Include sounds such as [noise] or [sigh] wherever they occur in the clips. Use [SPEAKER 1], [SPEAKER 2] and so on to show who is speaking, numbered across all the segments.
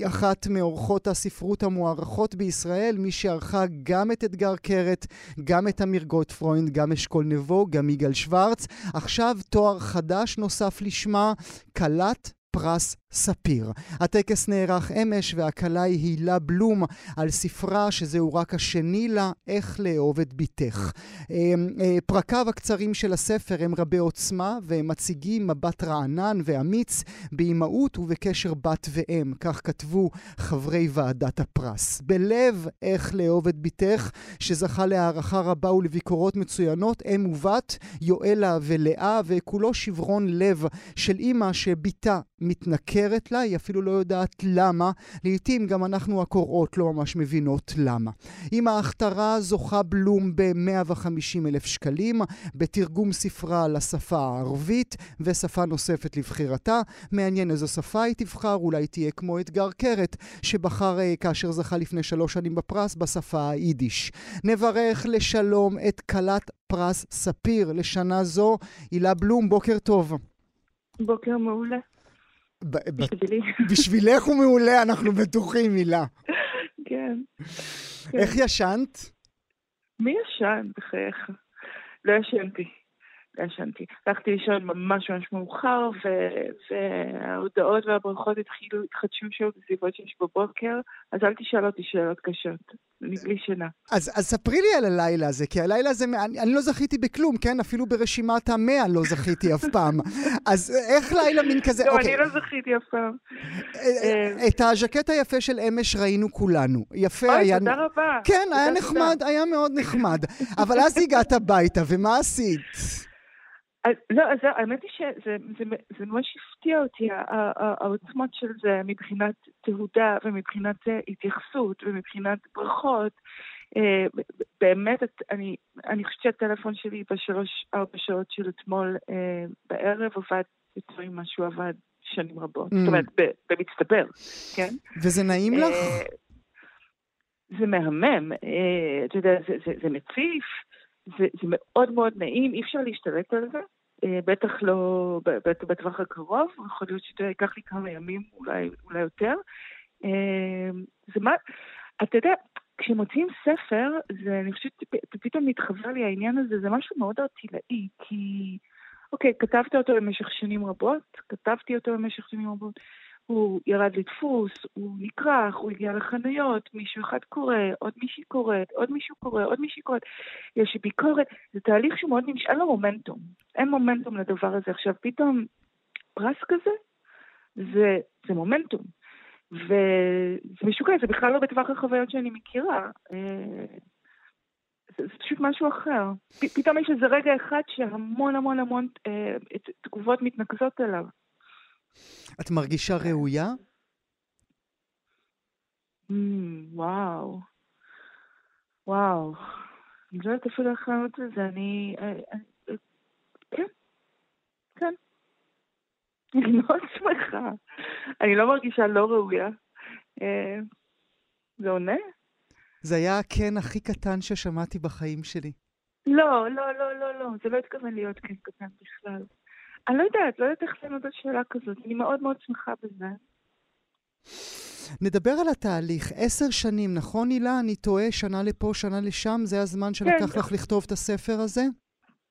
[SPEAKER 1] היא אחת מאורחות הספרות המוערכות בישראל, מי שערכה גם את אתגר קרת, גם את אמיר גוטפרוינד, גם אשכול נבו, גם יגאל שוורץ. עכשיו תואר חדש נוסף לשמה, כלת פרס ספיר. הטקס נערך אמש והכלה היא הילה בלום על ספרה שזהו רק השני לה, איך לאהוב את בתך. אמ, אה, פרקיו הקצרים של הספר הם רבי עוצמה והם מציגים מבט רענן ואמיץ באימהות ובקשר בת ואם, כך כתבו חברי ועדת הפרס. בלב איך לאהוב את בתך, שזכה להערכה רבה ולביקורות מצוינות, אם ובת, יואלה ולאה, וכולו שברון לב של אימא שבתה מתנכרת לה, היא אפילו לא יודעת למה. לעתים גם אנחנו הקוראות לא ממש מבינות למה. עם ההכתרה זוכה בלום ב-150 אלף שקלים, בתרגום ספרה לשפה הערבית ושפה נוספת לבחירתה. מעניין איזו שפה היא תבחר, אולי תהיה כמו אתגר קרת, שבחר אה, כאשר זכה לפני שלוש שנים בפרס בשפה היידיש. נברך לשלום את כלת פרס ספיר לשנה זו. הילה בלום, בוקר טוב.
[SPEAKER 2] בוקר מעולה. בשבילי.
[SPEAKER 1] בשבילך הוא מעולה, אנחנו בטוחים, הילה.
[SPEAKER 2] כן.
[SPEAKER 1] איך ישנת?
[SPEAKER 2] מי ישן, בחייך? לא ישנתי. לא ישנתי. הלכתי לישון ממש ממש מאוחר, וההודעות והברכות התחילו, התחדשו שוב בסביבות שש בבוקר, אז אל תשאל אותי שאלות קשות. אני בלי שינה.
[SPEAKER 1] אז, אז ספרי לי על הלילה הזה, כי הלילה הזה, אני, אני לא זכיתי בכלום, כן? אפילו ברשימת המאה לא זכיתי אף פעם. [laughs] אז איך לילה מין כזה...
[SPEAKER 2] לא, אוקיי. אני לא זכיתי אף פעם.
[SPEAKER 1] אה, את הז'קט היפה של אמש ראינו כולנו. יפה
[SPEAKER 2] אוי,
[SPEAKER 1] היה...
[SPEAKER 2] אוי, תודה רבה.
[SPEAKER 1] כן, היה נחמד, היה מאוד נחמד. אבל אז הגעת הביתה, ומה עשית?
[SPEAKER 2] לא, אז האמת היא שזה ממש הפתיע אותי, העוצמות של זה מבחינת תהודה ומבחינת התייחסות ומבחינת ברכות. באמת, אני, אני חושבת שהטלפון שלי בשלוש-ארבע שעות של אתמול בערב עבד יותר ממה שהוא עבד שנים רבות. זאת אומרת, במצטבר, כן?
[SPEAKER 1] וזה נעים לך?
[SPEAKER 2] זה מהמם, אתה יודע, זה מציף. זה, זה מאוד מאוד נעים, אי אפשר להשתלט על זה, בטח לא בטווח הקרוב, יכול להיות שזה ייקח לי כמה ימים, אולי, אולי יותר. זה מה, אתה יודע, כשמוציאים ספר, זה, אני חושבת, פתאום מתחבר לי העניין הזה, זה משהו מאוד ארטילאי, כי, אוקיי, כתבת אותו במשך שנים רבות, כתבתי אותו במשך שנים רבות, הוא ירד לדפוס, הוא נכרך, הוא הגיע לחניות, מישהו אחד קורא, עוד מישהי קוראת, עוד מישהו קורא, עוד מישהי קוראת, יש ביקורת, זה תהליך שהוא מאוד נמשך, אין לו מומנטום, אין מומנטום לדבר הזה. עכשיו פתאום פרס כזה, זה, זה מומנטום. וזה משוקע, זה בכלל לא בטווח החוויות שאני מכירה. אה, זה, פשוט משהו אחר. פתאום יש איזה רגע אחד שהמון המון המון אה, תגובות מתנקזות אליו.
[SPEAKER 1] את מרגישה ראויה?
[SPEAKER 2] Mm, וואו. וואו. אני לא יודעת אפילו איך לענות את זה, אני... אה, אה, כן. כן. [laughs] אני מאוד שמחה. אני לא מרגישה לא ראויה. אה, זה עונה?
[SPEAKER 1] זה היה הכן הכי קטן ששמעתי בחיים שלי.
[SPEAKER 2] לא, לא, לא, לא, לא. זה לא התכוון להיות כן קטן בכלל. אני לא יודעת, לא יודעת איך לענות על שאלה כזאת. אני מאוד מאוד שמחה בזה.
[SPEAKER 1] נדבר על התהליך. עשר שנים, נכון הילה? אני טועה, שנה לפה, שנה לשם? זה הזמן שלקח כן. לך לכתוב את הספר הזה?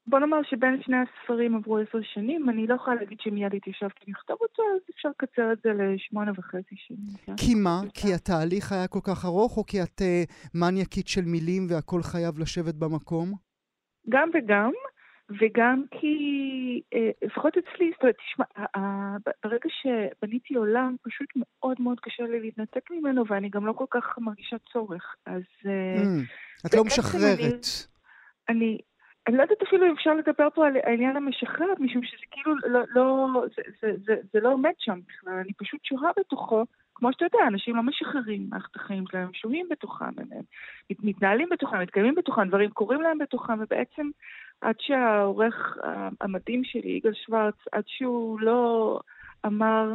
[SPEAKER 2] בוא נאמר שבין שני הספרים עברו עשר שנים, אני לא יכולה להגיד שמיד התיישבתי לכתוב אותו, אז אפשר לקצר את זה לשמונה וחצי שנים. כן?
[SPEAKER 1] כי מה? כי התהליך היה כל כך ארוך, או כי את uh, מניאקית של מילים והכל חייב לשבת במקום?
[SPEAKER 2] גם וגם. וגם כי, אה, לפחות אצלי, זאת אומרת, תשמע, ברגע שבניתי עולם, פשוט מאוד מאוד קשה לי להתנתק ממנו, ואני גם לא כל כך מרגישה צורך. אז... אה,
[SPEAKER 1] mm, את לא משחררת. אני,
[SPEAKER 2] אני, לא יודעת אפילו אם אפשר לדבר פה על העניין המשחררת, משום שזה כאילו לא, לא זה, זה, זה, זה לא עומד שם בכלל, אני פשוט שוהה בתוכו. כמו שאתה יודע, אנשים לא משחררים מערכת החיים שלהם, הם שוהים בתוכם, הם, הם מתנהלים בתוכם, מתקיימים בתוכם, דברים קורים להם בתוכם, ובעצם עד שהעורך המדהים שלי, יגאל שוורץ, עד שהוא לא אמר,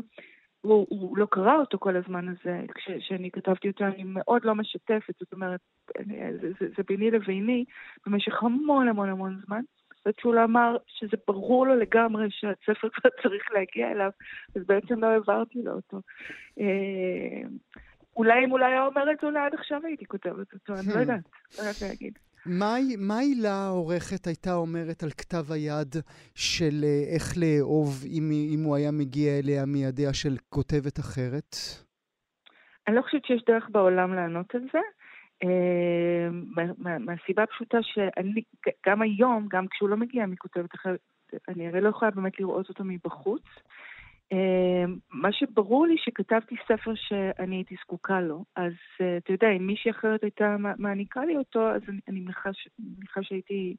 [SPEAKER 2] הוא, הוא לא קרא אותו כל הזמן הזה, כשאני כתבתי אותו, אני מאוד לא משתפת, זאת אומרת, זה, זה, זה ביני לביני במשך המון המון המון זמן. עד שהוא לא אמר שזה ברור לו לגמרי שהספר כבר [laughs] צריך להגיע אליו, אז בעצם לא העברתי לו אותו. אה, אולי אם הוא לא היה אומר את זה, אולי עד עכשיו הייתי כותבת אותו, אני לא hmm. יודעת, לא יודעת להגיד.
[SPEAKER 1] מה הילה העורכת הייתה אומרת על כתב היד של אה, איך לאהוב אם, אם הוא היה מגיע אליה מידיה של כותבת אחרת?
[SPEAKER 2] אני לא חושבת שיש דרך בעולם לענות על זה. אה, מהסיבה הפשוטה שאני, גם היום, גם כשהוא לא מגיע מכותבת אחרת, אני הרי לא יכולה באמת לראות אותו מבחוץ. אמ, מה שברור לי שכתבתי ספר שאני הייתי זקוקה לו, אז אה, אתה יודע, אם מישהי אחרת הייתה מעניקה לי אותו, אז אני מניחה שהייתי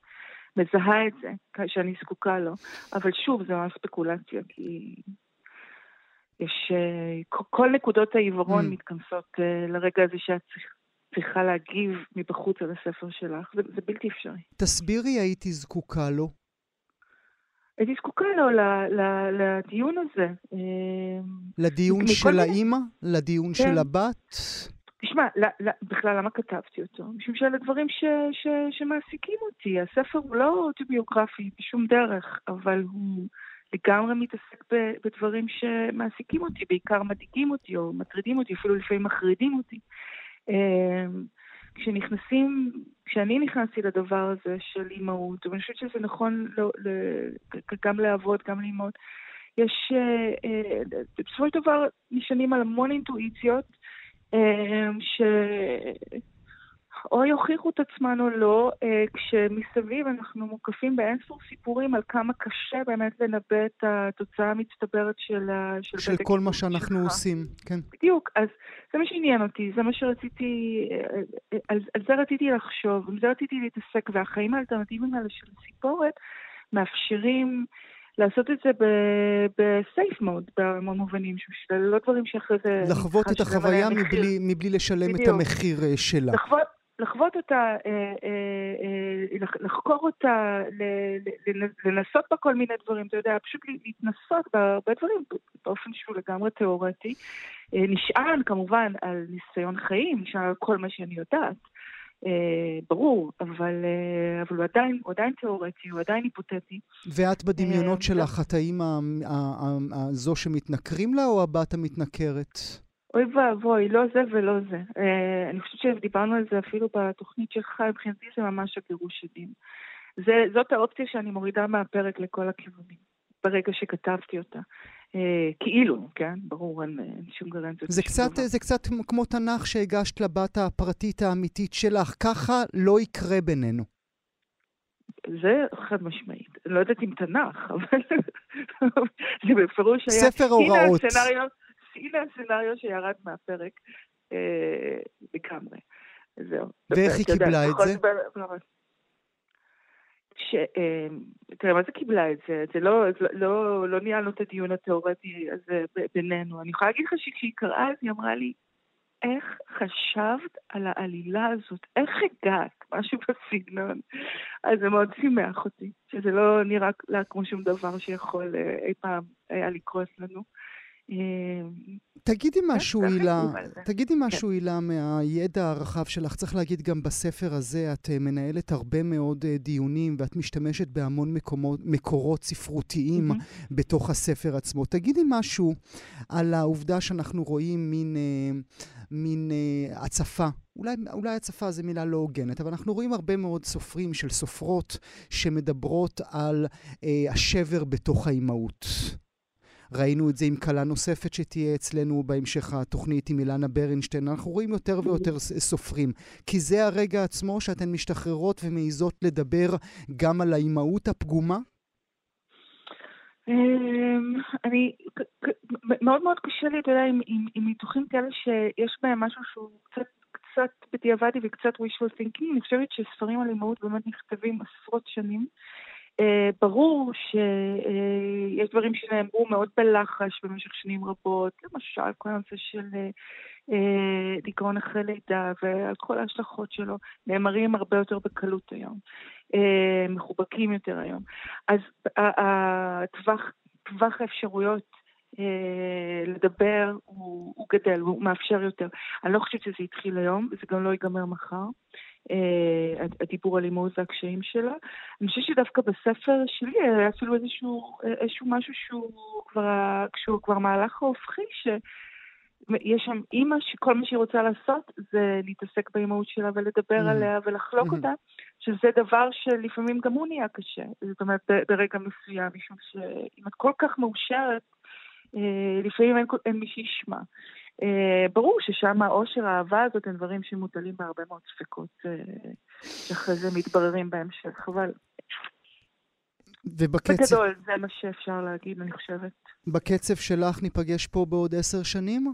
[SPEAKER 2] מזהה את זה, שאני זקוקה לו. אבל שוב, זו ממש ספקולציה, כי יש... אה, כל נקודות העיוורון mm. מתכנסות אה, לרגע הזה שאת צריכה להגיב מבחוץ על הספר שלך. זה, זה בלתי אפשרי.
[SPEAKER 1] תסבירי הייתי זקוקה לו.
[SPEAKER 2] הייתי זקוקה לו לדיון הזה. אמ,
[SPEAKER 1] לדיון של האימא? לדיון של כן. הבת?
[SPEAKER 2] תשמע, בכלל למה כתבתי אותו? משום שאלה דברים ש, ש, שמעסיקים אותי. הספר הוא לא אוטוביוגרפי בשום דרך, אבל הוא לגמרי מתעסק בדברים שמעסיקים אותי, בעיקר מדאיגים אותי או מטרידים אותי, אפילו לפעמים מחרידים אותי. כשנכנסים, כשאני נכנסתי לדבר הזה של אימהות, ואני חושבת שזה נכון לא, גם לאבות, גם לאימהות, יש, אה, אה, בסופו של דבר נשענים על המון אינטואיציות, אה, ש... או יוכיחו את עצמן או לא, אה, כשמסביב אנחנו מוקפים באינספור סיפורים על כמה קשה באמת לנבא את התוצאה המצטברת של,
[SPEAKER 1] של, של כל מה שאנחנו שלך. עושים, כן.
[SPEAKER 2] בדיוק, אז זה מה שעניין אותי, זה מה שרציתי, אה, אה, על, על זה רציתי לחשוב, עם זה רציתי להתעסק, והחיים האלטרנטיביים האלה של סיפורת מאפשרים... לעשות את זה בסייף מוד, בהמון מובנים, שזה לא דברים שאחרי זה...
[SPEAKER 1] לחוות את החוויה מבלי, מבלי לשלם בדיוק. את המחיר שלה.
[SPEAKER 2] לחוות, לחוות אותה, אה, אה, אה, לחקור אותה, לנסות בה כל מיני דברים, אתה יודע, פשוט להתנסות בהרבה דברים באופן שהוא לגמרי תיאורטי. נשען כמובן על ניסיון חיים, נשען על כל מה שאני יודעת. ברור, אבל, אבל הוא, עדיין, הוא עדיין תיאורטי, הוא עדיין היפותטי.
[SPEAKER 1] ואת בדמיונות שלך, את האמא זו שמתנכרים לה או הבת המתנכרת?
[SPEAKER 2] אוי ואבוי, לא זה ולא זה. אה, אני חושבת שדיברנו על זה אפילו בתוכנית שלך, מבחינתי זה ממש הגירוש שדים. זאת האופציה שאני מורידה מהפרק לכל הכיוונים, ברגע שכתבתי אותה. אה, כאילו, כן? ברור, אין, אין שום גרנטיות.
[SPEAKER 1] זה קצת, זה קצת כמו תנ"ך שהגשת לבת הפרטית האמיתית שלך. ככה לא יקרה בינינו.
[SPEAKER 2] זה חד משמעית. לא יודעת אם תנ"ך, אבל [laughs] זה בפירוש היה...
[SPEAKER 1] ספר הוראות.
[SPEAKER 2] הנה הסצנריו, הנה הסצנריו שירד מהפרק אה, לגמרי. זהו.
[SPEAKER 1] ואיך היא קיבלה את זה?
[SPEAKER 2] ש... אה, תראה, מה זה קיבלה את זה? זה לא, לא, לא, לא ניהלנו את הדיון התיאורטי הזה בינינו. אני יכולה להגיד לך שכשהיא קראה את זה, היא אמרה לי, איך חשבת על העלילה הזאת? איך הגעת? [laughs] משהו בסגנון. אז זה מאוד שימח אותי, שזה לא נראה לה כמו שום דבר שיכול אה, אי פעם היה לקרוס לנו.
[SPEAKER 1] תגידי כן, משהו, הילה, תגידי כן. משהו, הילה, מהידע הרחב שלך. צריך להגיד, גם בספר הזה את אה, מנהלת הרבה מאוד אה, דיונים, ואת משתמשת בהמון מקומות, מקורות ספרותיים mm-hmm. בתוך הספר עצמו. תגידי משהו על העובדה שאנחנו רואים מין, אה, מין הצפה אולי, אולי הצפה זו מילה לא הוגנת, אבל אנחנו רואים הרבה מאוד סופרים של סופרות שמדברות על אה, השבר בתוך האימהות. ראינו את זה עם כלה נוספת שתהיה אצלנו בהמשך התוכנית עם אילנה ברנשטיין. אנחנו רואים יותר ויותר סופרים. כי זה הרגע עצמו שאתן משתחררות ומעיזות לדבר גם על האימהות הפגומה?
[SPEAKER 2] אמ, אני, מאוד מאוד קשה לי, אתה יודע, עם ניתוחים כאלה שיש בהם משהו שהוא קצת קצת בדיעבדי וקצת wishful thinking, אני חושבת שספרים על אימהות באמת נכתבים עשרות שנים. Uh, ברור שיש דברים שנאמרו מאוד בלחש במשך שנים רבות, למשל כל הנושא של דיכאון אחרי לידה ועל כל ההשלכות שלו, נאמרים הרבה יותר בקלות היום, uh, מחובקים יותר היום. אז טווח האפשרויות לדבר הוא, הוא גדל, הוא מאפשר יותר. אני לא חושבת שזה התחיל היום, וזה גם לא ייגמר מחר. אה, הדיבור על לימוד והקשיים שלה. אני חושבת שדווקא בספר שלי היה אפילו איזשהו, איזשהו משהו שהוא כבר, כשהוא כבר מהלך ההופכי, שיש שם אימא שכל מה שהיא רוצה לעשות זה להתעסק באימהות שלה ולדבר mm-hmm. עליה ולחלוק mm-hmm. אותה, שזה דבר שלפעמים גם הוא נהיה קשה. זאת אומרת, ברגע מסוים, משום שאם את כל כך מאושרת, אה, לפעמים אין, אין מי שישמע. אה, ברור ששם העושר, האהבה הזאת, הם דברים שמוטלים בהרבה מאוד ספקות, אה, שאחרי זה מתבררים בהמשך, אבל...
[SPEAKER 1] ובקצב...
[SPEAKER 2] בגדול, זה מה שאפשר להגיד, אני חושבת.
[SPEAKER 1] בקצב שלך ניפגש פה בעוד עשר שנים?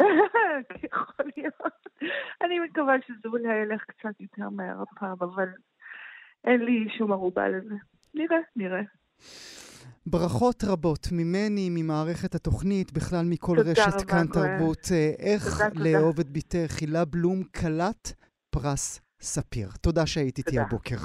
[SPEAKER 1] [laughs]
[SPEAKER 2] יכול להיות. אני מקווה שזה אולי ילך קצת יותר מהר הפעם, אבל אין לי שום ערובה לזה. נראה, נראה.
[SPEAKER 1] ברכות רבות ממני, ממערכת התוכנית, בכלל מכל רשת כאן תרבות. אה, איך לאהוב את בתך, הילה בלום, כלת פרס ספיר. תודה שהיית איתי הבוקר.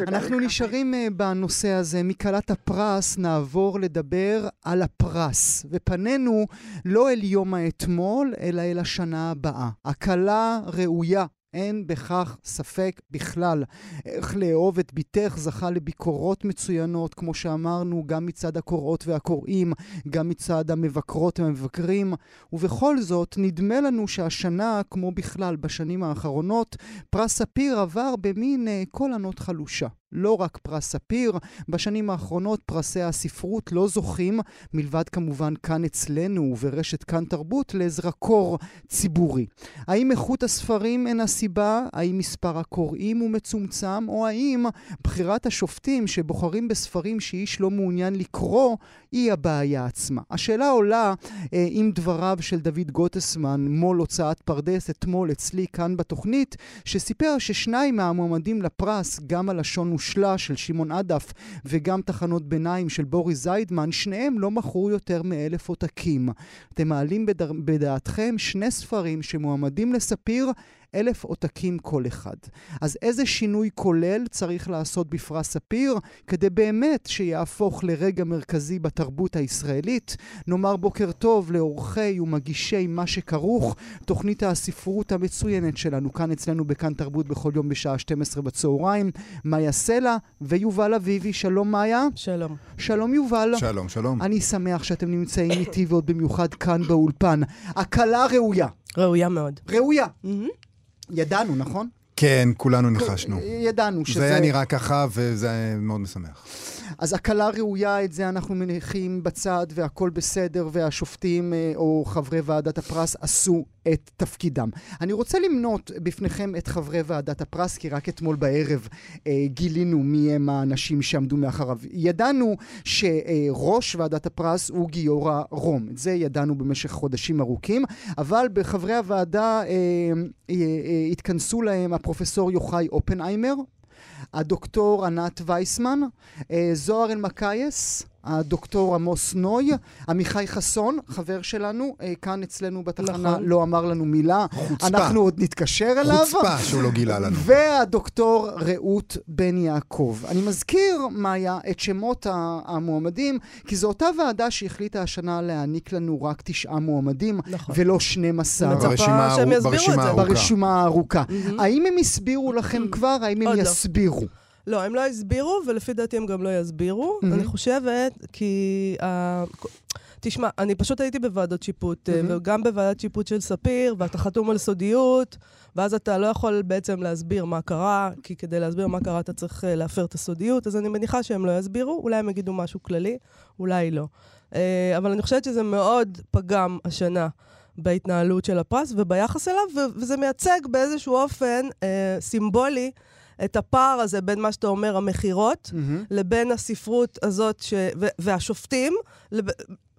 [SPEAKER 1] אנחנו נשארים uh, בנושא הזה. מכלת הפרס נעבור לדבר על הפרס, ופנינו לא אל יום האתמול, אלא אל השנה הבאה. הקלה ראויה אין בכך ספק בכלל. איך לאהוב את בתך זכה לביקורות מצוינות, כמו שאמרנו, גם מצד הקוראות והקוראים, גם מצד המבקרות והמבקרים, ובכל זאת, נדמה לנו שהשנה, כמו בכלל בשנים האחרונות, פרס ספיר עבר במין uh, קול ענות חלושה. לא רק פרס ספיר, בשנים האחרונות פרסי הספרות לא זוכים, מלבד כמובן כאן אצלנו וברשת כאן תרבות, לזרקור ציבורי. האם איכות הספרים אין הסיבה? האם מספר הקוראים הוא מצומצם? או האם בחירת השופטים שבוחרים בספרים שאיש לא מעוניין לקרוא היא הבעיה עצמה? השאלה עולה אה, עם דבריו של דוד גוטסמן, מו"ל הוצאת פרדס, אתמול אצלי כאן בתוכנית, שסיפר ששניים מהמועמדים לפרס, גם הלשון מושלה של שמעון עדף וגם תחנות ביניים של בוריס זיידמן, שניהם לא מכרו יותר מאלף עותקים. אתם מעלים בדע... בדעתכם שני ספרים שמועמדים לספיר אלף עותקים כל אחד. אז איזה שינוי כולל צריך לעשות בפרס ספיר כדי באמת שיהפוך לרגע מרכזי בתרבות הישראלית? נאמר בוקר טוב לאורחי ומגישי מה שכרוך, תוכנית הספרות המצוינת שלנו כאן אצלנו בכאן תרבות בכל יום בשעה 12 בצהריים, מאיה סלע ויובל אביבי. שלום מאיה.
[SPEAKER 3] שלום.
[SPEAKER 1] שלום יובל.
[SPEAKER 4] שלום, שלום.
[SPEAKER 1] אני שמח שאתם נמצאים איתי ועוד במיוחד כאן באולפן. הקלה ראויה.
[SPEAKER 3] ראויה מאוד.
[SPEAKER 1] ראויה. Mm-hmm. ידענו, נכון?
[SPEAKER 4] כן, כולנו ניחשנו.
[SPEAKER 1] ידענו שזה...
[SPEAKER 4] זה היה נראה ככה, וזה היה מאוד משמח.
[SPEAKER 1] אז הקלה ראויה, את זה אנחנו מניחים בצד, והכל בסדר, והשופטים אה, או חברי ועדת הפרס עשו את תפקידם. אני רוצה למנות בפניכם את חברי ועדת הפרס, כי רק אתמול בערב אה, גילינו מי הם האנשים שעמדו מאחריו. ידענו שראש ועדת הפרס הוא גיורא רום. את זה ידענו במשך חודשים ארוכים, אבל בחברי הוועדה אה, אה, אה, התכנסו להם הפרופסור יוחאי אופנהיימר, הדוקטור ענת וייסמן, אה, זוהר אלמקייס, הדוקטור עמוס נוי, עמיחי חסון, חבר שלנו, אה, כאן אצלנו בתחנה, נכון. לא אמר לנו מילה.
[SPEAKER 4] חוצפה.
[SPEAKER 1] אנחנו עוד נתקשר אליו.
[SPEAKER 4] חוצפה שהוא לא גילה לנו.
[SPEAKER 1] והדוקטור רעות בן יעקב. אני מזכיר, מאיה, את שמות המועמדים, כי זו אותה ועדה שהחליטה השנה להעניק לנו רק תשעה מועמדים, נכון. ולא 12.
[SPEAKER 3] ברשימה, ברשימה
[SPEAKER 1] הארוכה. ברשימה הארוכה. Mm-hmm. האם הם הסבירו לכם כבר? האם הם לא. יסבירו? לא.
[SPEAKER 3] לא, הם לא הסבירו, ולפי דעתי הם גם לא יסבירו. Mm-hmm. אני חושבת, כי... Uh, תשמע, אני פשוט הייתי בוועדות שיפוט, mm-hmm. וגם בוועדת שיפוט של ספיר, ואתה חתום על סודיות, ואז אתה לא יכול בעצם להסביר מה קרה, כי כדי להסביר מה קרה אתה צריך uh, להפר את הסודיות, אז אני מניחה שהם לא יסבירו, אולי הם יגידו משהו כללי, אולי לא. Uh, אבל אני חושבת שזה מאוד פגם השנה. בהתנהלות של הפרס וביחס אליו, וזה מייצג באיזשהו אופן אה, סימבולי את הפער הזה בין מה שאתה אומר, המכירות, mm-hmm. לבין הספרות הזאת ש... והשופטים, לב...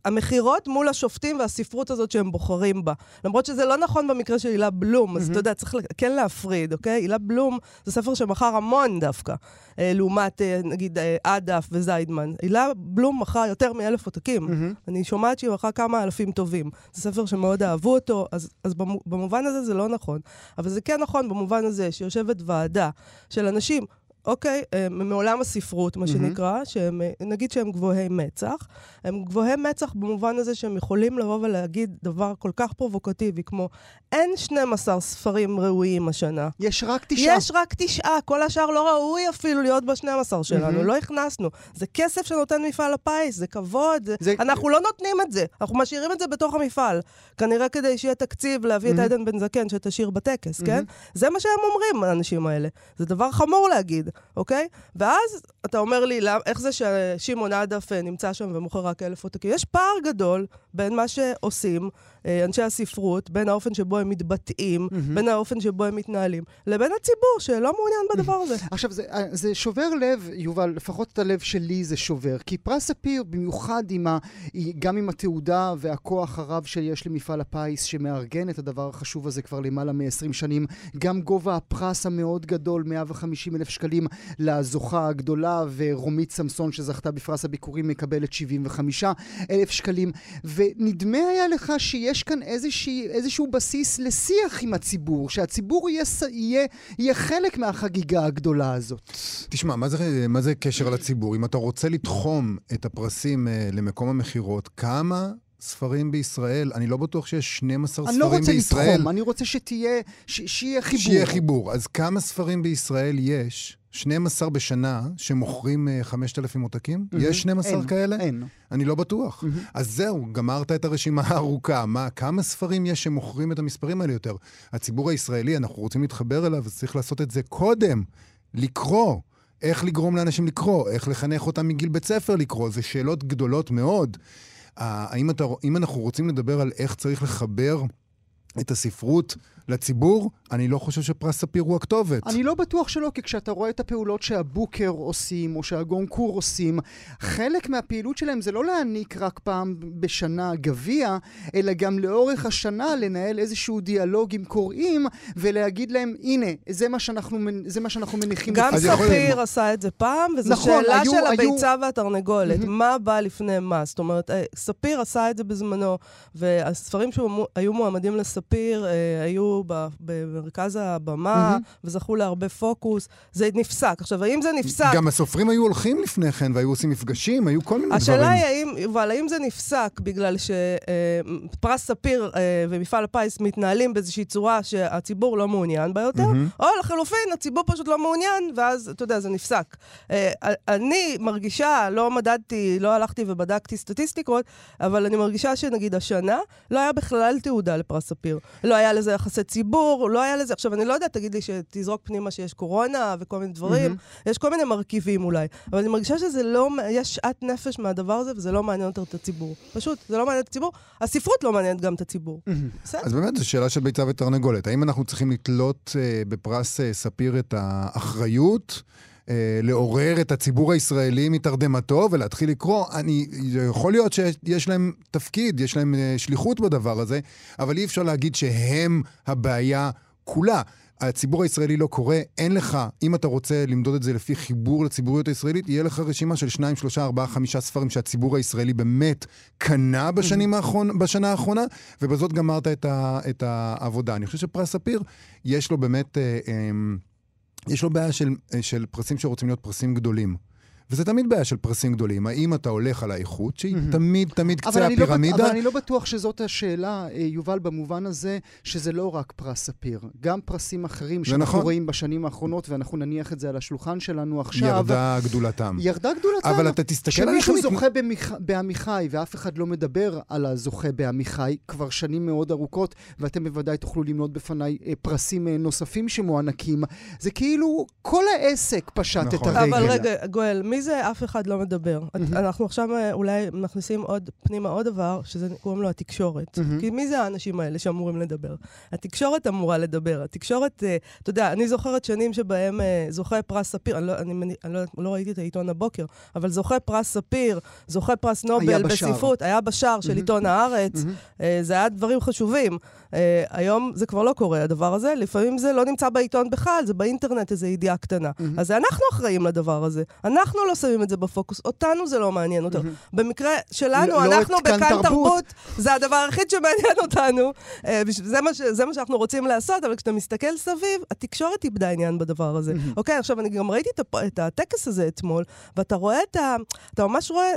[SPEAKER 3] המכירות מול השופטים והספרות הזאת שהם בוחרים בה. למרות שזה לא נכון במקרה של הילה בלום. אז אתה יודע, צריך כן להפריד, אוקיי? הילה בלום זה ספר שמכר המון דווקא, אה, לעומת, אה, נגיד, אה, עדף וזיידמן. הילה בלום מכר יותר מאלף עותקים. אני שומעת שהיא מכרה כמה אלפים טובים. זה ספר שמאוד אהבו אותו, אז, אז במובן הזה זה לא נכון. אבל זה כן נכון במובן הזה שיושבת ועדה של אנשים אוקיי? הם מעולם הספרות, מה שנקרא, שהם, נגיד שהם גבוהי מצח. הם גבוהי מצח במובן הזה שהם יכולים לבוא ולהגיד דבר כל כך פרובוקטיבי, כמו אין 12 ספרים ראויים השנה.
[SPEAKER 1] יש רק תשעה.
[SPEAKER 3] יש רק תשעה, כל השאר לא ראוי אפילו להיות ב-12 שלנו, לא הכנסנו. זה כסף שנותן מפעל הפיס, זה כבוד, זה... זה... אנחנו לא נותנים את זה, אנחנו משאירים את זה בתוך המפעל. כנראה כדי שיהיה תקציב להביא את עדן בן זקן שתשאיר בטקס, כן? זה מה שהם אומרים, האנשים האלה. זה דבר חמור להגיד, אוקיי? ואז אתה אומר לי, איך זה ששמעון עדף אה, נמצא שם ומוכר רק אלף עותקים? יש פער גדול בין מה שעושים אה, אנשי הספרות, בין האופן שבו הם מתבטאים, mm-hmm. בין האופן שבו הם מתנהלים, לבין הציבור שלא מעוניין בדבר הזה. [laughs]
[SPEAKER 1] עכשיו, זה, אה, זה שובר לב, יובל, לפחות את הלב שלי זה שובר, כי פרס ספיר, במיוחד עם ה, גם עם התעודה והכוח הרב שיש למפעל הפיס, שמארגן את הדבר החשוב הזה כבר למעלה מ-20 שנים, גם גובה הפרס המאוד גדול, 150 אלף שקלים לזוכה הגדולה, ורומית סמסון שזכתה בפרס הביקורים מקבלת 75 אלף שקלים, ונדמה היה לך שיש... יש כאן איזושהי, איזשהו בסיס לשיח עם הציבור, שהציבור יהיה, יהיה, יהיה חלק מהחגיגה הגדולה הזאת.
[SPEAKER 4] תשמע, מה זה, מה זה קשר לציבור? אם אתה רוצה לתחום את הפרסים uh, למקום המכירות, כמה ספרים בישראל, אני לא בטוח שיש 12 ספרים בישראל.
[SPEAKER 1] אני לא רוצה. לתחום, אני רוצה שתהיה, ש, שיהיה חיבור.
[SPEAKER 4] שיהיה חיבור. אז כמה ספרים בישראל יש 12 בשנה שמוכרים 5,000 אה, עותקים? Mm-hmm. יש 12 אין, כאלה?
[SPEAKER 1] אין.
[SPEAKER 4] אני לא בטוח. Mm-hmm. אז זהו, גמרת את הרשימה הארוכה. מה, כמה ספרים יש שמוכרים את המספרים האלה יותר? הציבור הישראלי, אנחנו רוצים להתחבר אליו, אז צריך לעשות את זה קודם. לקרוא. איך לגרום לאנשים לקרוא, איך לחנך אותם מגיל בית ספר לקרוא, זה שאלות גדולות מאוד. האם אתה, אם אנחנו רוצים לדבר על איך צריך לחבר את הספרות לציבור, אני לא חושב שפרס ספיר הוא הכתובת.
[SPEAKER 1] אני לא בטוח שלא, כי כשאתה רואה את הפעולות שהבוקר עושים, או שהגונקור עושים, חלק מהפעילות שלהם זה לא להעניק רק פעם בשנה גביע, אלא גם לאורך השנה לנהל איזשהו דיאלוג עם קוראים, ולהגיד להם, הנה, זה מה שאנחנו, זה מה שאנחנו מניחים.
[SPEAKER 3] גם ספיר יכול... עשה את זה פעם, וזו נכון, שאלה היו, של היו... הביצה והתרנגולת. מה בא לפני מה? זאת אומרת, אה, ספיר עשה את זה בזמנו, והספרים שהיו מועמדים לספיר אה, במרכז הבמה, mm-hmm. וזכו להרבה פוקוס. זה נפסק. עכשיו, האם זה נפסק...
[SPEAKER 4] גם הסופרים היו הולכים לפני כן, והיו עושים מפגשים, היו כל מיני
[SPEAKER 3] השאלה
[SPEAKER 4] דברים.
[SPEAKER 3] השאלה היא, האם, אבל האם זה נפסק בגלל שפרס ספיר אה, ומפעל הפיס מתנהלים באיזושהי צורה שהציבור לא מעוניין בה יותר, mm-hmm. או לחלופין, הציבור פשוט לא מעוניין, ואז, אתה יודע, זה נפסק. אה, אני מרגישה, לא מדדתי, לא הלכתי ובדקתי סטטיסטיקות, אבל אני מרגישה שנגיד השנה לא היה בכלל תעודה לפרס ספיר. לא היה לזה יחסי ציבור, לא היה לזה. עכשיו, אני לא יודעת, תגיד לי שתזרוק פנימה שיש קורונה וכל מיני דברים, mm-hmm. יש כל מיני מרכיבים אולי, אבל אני מרגישה שזה לא, יש שאט נפש מהדבר הזה, וזה לא מעניין יותר את הציבור. פשוט, זה לא מעניין את הציבור. הספרות לא מעניינת גם את הציבור.
[SPEAKER 4] Mm-hmm. אז באמת, זו שאלה של ביצה ותרנגולת. האם אנחנו צריכים לתלות uh, בפרס uh, ספיר את האחריות? אה, לעורר את הציבור הישראלי מתרדמתו ולהתחיל לקרוא. אני, יכול להיות שיש להם תפקיד, יש להם אה, שליחות בדבר הזה, אבל אי אפשר להגיד שהם הבעיה כולה. הציבור הישראלי לא קורא, אין לך, אם אתה רוצה למדוד את זה לפי חיבור לציבוריות הישראלית, יהיה לך רשימה של שניים, שלושה, ארבעה, חמישה ספרים שהציבור הישראלי באמת קנה בשנים האחרון, בשנה האחרונה, ובזאת גמרת את, ה, את העבודה. אני חושב שפרס ספיר, יש לו באמת... אה, אה, יש לו בעיה של, של פרסים שרוצים להיות פרסים גדולים. וזה תמיד בעיה של פרסים גדולים. האם אתה הולך על האיכות, שהיא mm-hmm. תמיד תמיד קצה לא הפירמידה?
[SPEAKER 1] לא, אבל אני לא בטוח שזאת השאלה, אה, יובל, במובן הזה שזה לא רק פרס ספיר. גם פרסים אחרים שאנחנו נכון. רואים בשנים האחרונות, ואנחנו נניח את זה על השולחן שלנו עכשיו.
[SPEAKER 4] ירדה גדולתם.
[SPEAKER 1] ירדה גדולתם.
[SPEAKER 4] אבל אתה תסתכל על...
[SPEAKER 1] כשמישהו זוכה. בעמיחי, ואף אחד לא מדבר על הזוכה בעמיחי כבר שנים מאוד ארוכות, ואתם בוודאי תוכלו למנות בפניי אה, פרסים אה, נוספים שמוענקים, זה כאילו כל העסק פשט נכון. את הרגל.
[SPEAKER 3] אבל רגע, גואל, מי זה אף אחד לא מדבר? אנחנו עכשיו אה, אולי מכניסים עוד פנימה עוד דבר, שזה קוראים לו התקשורת. כי מי זה האנשים האלה שאמורים לדבר? התקשורת אמורה לדבר. התקשורת, אה, אתה יודע, אני זוכרת שנים שבהם אה, זוכה פרס ספיר, אני לא, אני, אני לא, לא ראיתי את העיתון הבוקר, אבל זוכה פרס ספיר, זוכה פרס נובל בספרות, היה בשער של. עיתון הארץ. זה היה דברים חשובים. היום זה כבר לא קורה, הדבר הזה. לפעמים זה לא נמצא בעיתון בכלל, זה באינטרנט איזו ידיעה קטנה. אז אנחנו אחראים לדבר הזה. אנחנו לא שמים את זה בפוקוס, אותנו זה לא מעניין יותר. במקרה שלנו,
[SPEAKER 1] לא- לא
[SPEAKER 3] אנחנו בכאן
[SPEAKER 1] תרבות.
[SPEAKER 3] זה הדבר היחיד שמעניין אותנו. אה, זה מה ש- זה מה שאנחנו רוצים לעשות, אבל כשאתה מסתכל סביב, התקשורת איבדה עניין בדבר הזה. אוקיי, עכשיו, אני גם ראיתי את הטקס הזה אתמול, ואתה רואה את ה... אתה ממש רואה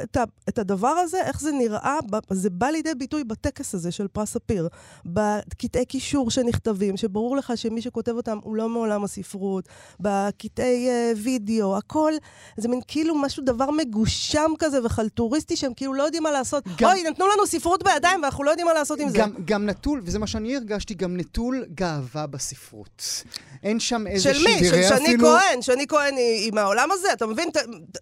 [SPEAKER 3] את הדבר הזה, איך זה נראה, זה בא לידי ביטוי בטקס הזה של פרס ספיר. בקטעי קישור שנכתבים, שברור לך שמי שכותב אותם הוא לא מעולם הספרות, בקטעי אה, וידאו, הכל, זה מין כאילו משהו, דבר מגושם כזה וחלטוריסטי, שהם כאילו לא יודעים מה לעשות.
[SPEAKER 1] גם-
[SPEAKER 3] אוי, נתנו לנו ספרות בידיים ואנחנו לא יודעים מה לעשות עם זה.
[SPEAKER 1] גם, גם נטול, וזה מה שאני הרגשתי, גם נטול גאווה בספרות. אין שם
[SPEAKER 3] של
[SPEAKER 1] איזושהי...
[SPEAKER 3] מי? של שני
[SPEAKER 4] אפילו-
[SPEAKER 3] כהן. שני כהן היא, היא מהעולם הזה, אתה מבין? ת-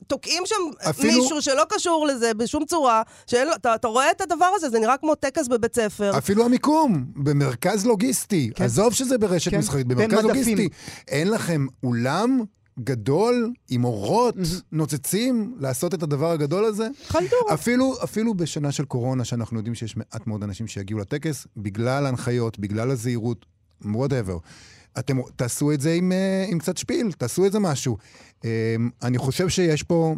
[SPEAKER 3] תוקעים שם
[SPEAKER 4] אפילו-
[SPEAKER 3] מישהו שלא קשור לזה בשום צורה, שאין אתה, אתה רואה את הדבר הזה, זה נראה כמו טקס בבית ספר.
[SPEAKER 4] אפילו המיקום, במרכז לוגיסטי.
[SPEAKER 1] כן.
[SPEAKER 4] עזוב שזה ברשת
[SPEAKER 1] כן,
[SPEAKER 4] מסחרית, במרכז. לוגיסטי. אין לכם אולם גדול עם אורות נוצצים לעשות את הדבר הגדול הזה?
[SPEAKER 3] חלטורה.
[SPEAKER 4] אפילו, אפילו בשנה של קורונה, שאנחנו יודעים שיש מעט מאוד אנשים שיגיעו לטקס, בגלל ההנחיות, בגלל הזהירות, whatever. אתם תעשו את זה עם, אה, עם קצת שפיל, תעשו את זה משהו. אה, אני חושב שיש פה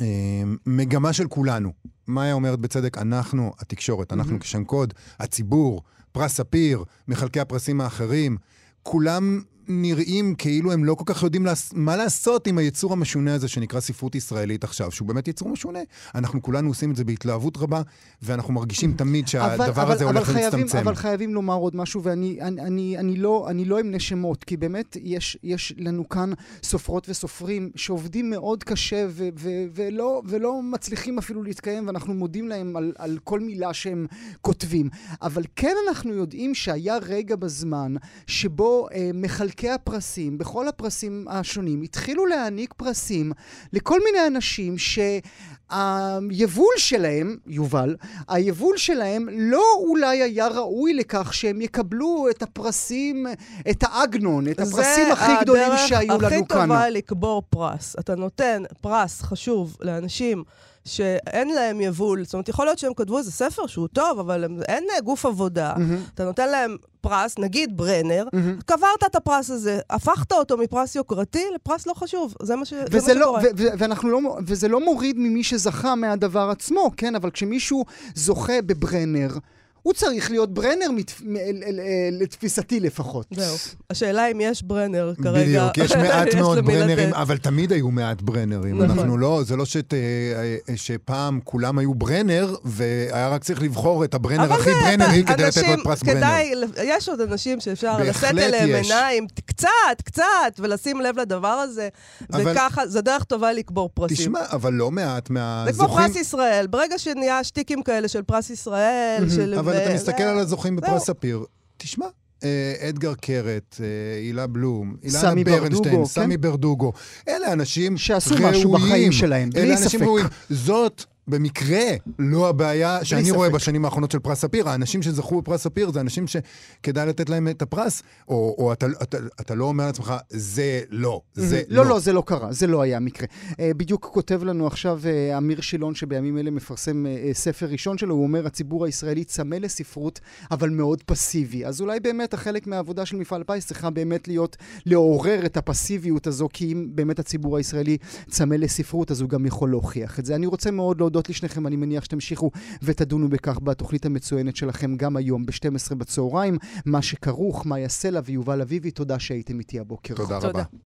[SPEAKER 4] אה, מגמה של כולנו. מאיה אומרת בצדק, אנחנו, התקשורת, אנחנו כשנקוד, הציבור, פרס ספיר, מחלקי הפרסים האחרים, כולם נראים כאילו הם לא כל כך יודעים לעס... מה לעשות עם היצור המשונה הזה שנקרא ספרות ישראלית עכשיו, שהוא באמת יצור משונה. אנחנו כולנו עושים את זה בהתלהבות רבה, ואנחנו מרגישים תמיד שהדבר הזה הולך
[SPEAKER 1] חייבים,
[SPEAKER 4] ומצטמצם.
[SPEAKER 1] אבל חייבים לומר עוד משהו, ואני אני, אני, אני לא, אני לא אמנה שמות, כי באמת יש, יש לנו כאן סופרות וסופרים שעובדים מאוד קשה ו, ו, ולא, ולא מצליחים אפילו להתקיים, ואנחנו מודים להם על, על כל מילה שהם כותבים. אבל כן אנחנו יודעים שהיה רגע בזמן שבו אה, מחלקי הפרסים, בכל הפרסים השונים, התחילו להעניק פרסים לכל מיני אנשים ש... היבול שלהם, יובל, היבול שלהם לא אולי היה ראוי לכך שהם יקבלו את הפרסים, את האגנון, את הפרסים הכי גדולים שהיו לנו
[SPEAKER 3] זה הדרך הכי
[SPEAKER 1] כאן.
[SPEAKER 3] טובה לקבור פרס. אתה נותן פרס חשוב לאנשים שאין להם יבול. זאת אומרת, יכול להיות שהם כתבו איזה ספר שהוא טוב, אבל הם, אין אה, גוף עבודה. אתה נותן להם פרס, נגיד ברנר, קברת את הפרס הזה, הפכת אותו מפרס יוקרתי לפרס לא חשוב. זה מה, ש... זה
[SPEAKER 1] וזה
[SPEAKER 3] מה
[SPEAKER 1] לא,
[SPEAKER 3] שקורה.
[SPEAKER 1] ו- ו- ואנחנו לא, וזה לא מוריד ממי שזכה מהדבר עצמו, כן? אבל כשמישהו זוכה בברנר, הוא צריך להיות ברנר מתפ... לתפיסתי לפחות.
[SPEAKER 3] זהו. השאלה אם יש ברנר כרגע.
[SPEAKER 4] בדיוק, יש [laughs] מעט מאוד ברנרים,
[SPEAKER 3] לתת.
[SPEAKER 4] אבל תמיד היו מעט ברנרים.
[SPEAKER 3] נכון.
[SPEAKER 4] אנחנו לא, זה לא שת, אה, שפעם כולם היו ברנר, והיה רק צריך לבחור את הברנר הכי
[SPEAKER 3] זה-
[SPEAKER 4] ברנרי כדי לתת לו פרס ברנר.
[SPEAKER 3] כדאי, יש עוד אנשים שאפשר לשאת אליהם. עיניים, קצת, קצת, ולשים לב לדבר הזה,
[SPEAKER 4] אבל-
[SPEAKER 3] וככה, זו דרך טובה לקבור פרסים.
[SPEAKER 4] תשמע, אבל לא מעט
[SPEAKER 3] זה כמו
[SPEAKER 4] מהזוכים...
[SPEAKER 3] פרס ישראל, ברגע שנהיה שטיקים כאלה של פרס ישראל, של...
[SPEAKER 4] אבל אתה מסתכל על הזוכים. בפרס ספיר, תשמע, אה, אדגר קרת, אה, הילה בלום, אילנה ברנשטיין,
[SPEAKER 1] ברדוגו,
[SPEAKER 4] סמי ברדוגו, אלה אנשים
[SPEAKER 1] שעשו
[SPEAKER 4] ראויים.
[SPEAKER 1] משהו בחיים שלהם, בלי ספק.
[SPEAKER 4] זאת במקרה לא הבעיה שאני
[SPEAKER 1] ספק.
[SPEAKER 4] רואה בשנים האחרונות של פרס ספיר. האנשים שזכו בפרס ספיר זה אנשים שכדאי לתת להם את הפרס, או, או אתה, אתה, אתה לא אומר לעצמך, זה לא, זה
[SPEAKER 1] לא, לא, זה לא קרה, זה לא היה מקרה. אה, בדיוק כותב לנו עכשיו אה, אמיר שילון, שבימים אלה מפרסם אה, ספר ראשון שלו, הוא אומר, הציבור הישראלי צמא לספרות, אבל מאוד פסיבי. אז אולי באמת החלק מהעבודה של מפעל פיס צריכה באמת להיות, לעורר את הפסיביות הזו, כי אם באמת הציבור הישראלי צמא לספרות, אז הוא גם יכול להוכיח את זה. אני רוצה מאוד להודות לשניכם, אני מניח שתמשיכו ותדונו בכך בתוכנית המצוינת שלכם גם היום ב-12 בצהריים. מה שכרוך, מאיה סלע ויובל אביבי, תודה שהייתם איתי הבוקר.
[SPEAKER 4] תודה
[SPEAKER 3] תודה.
[SPEAKER 4] רבה.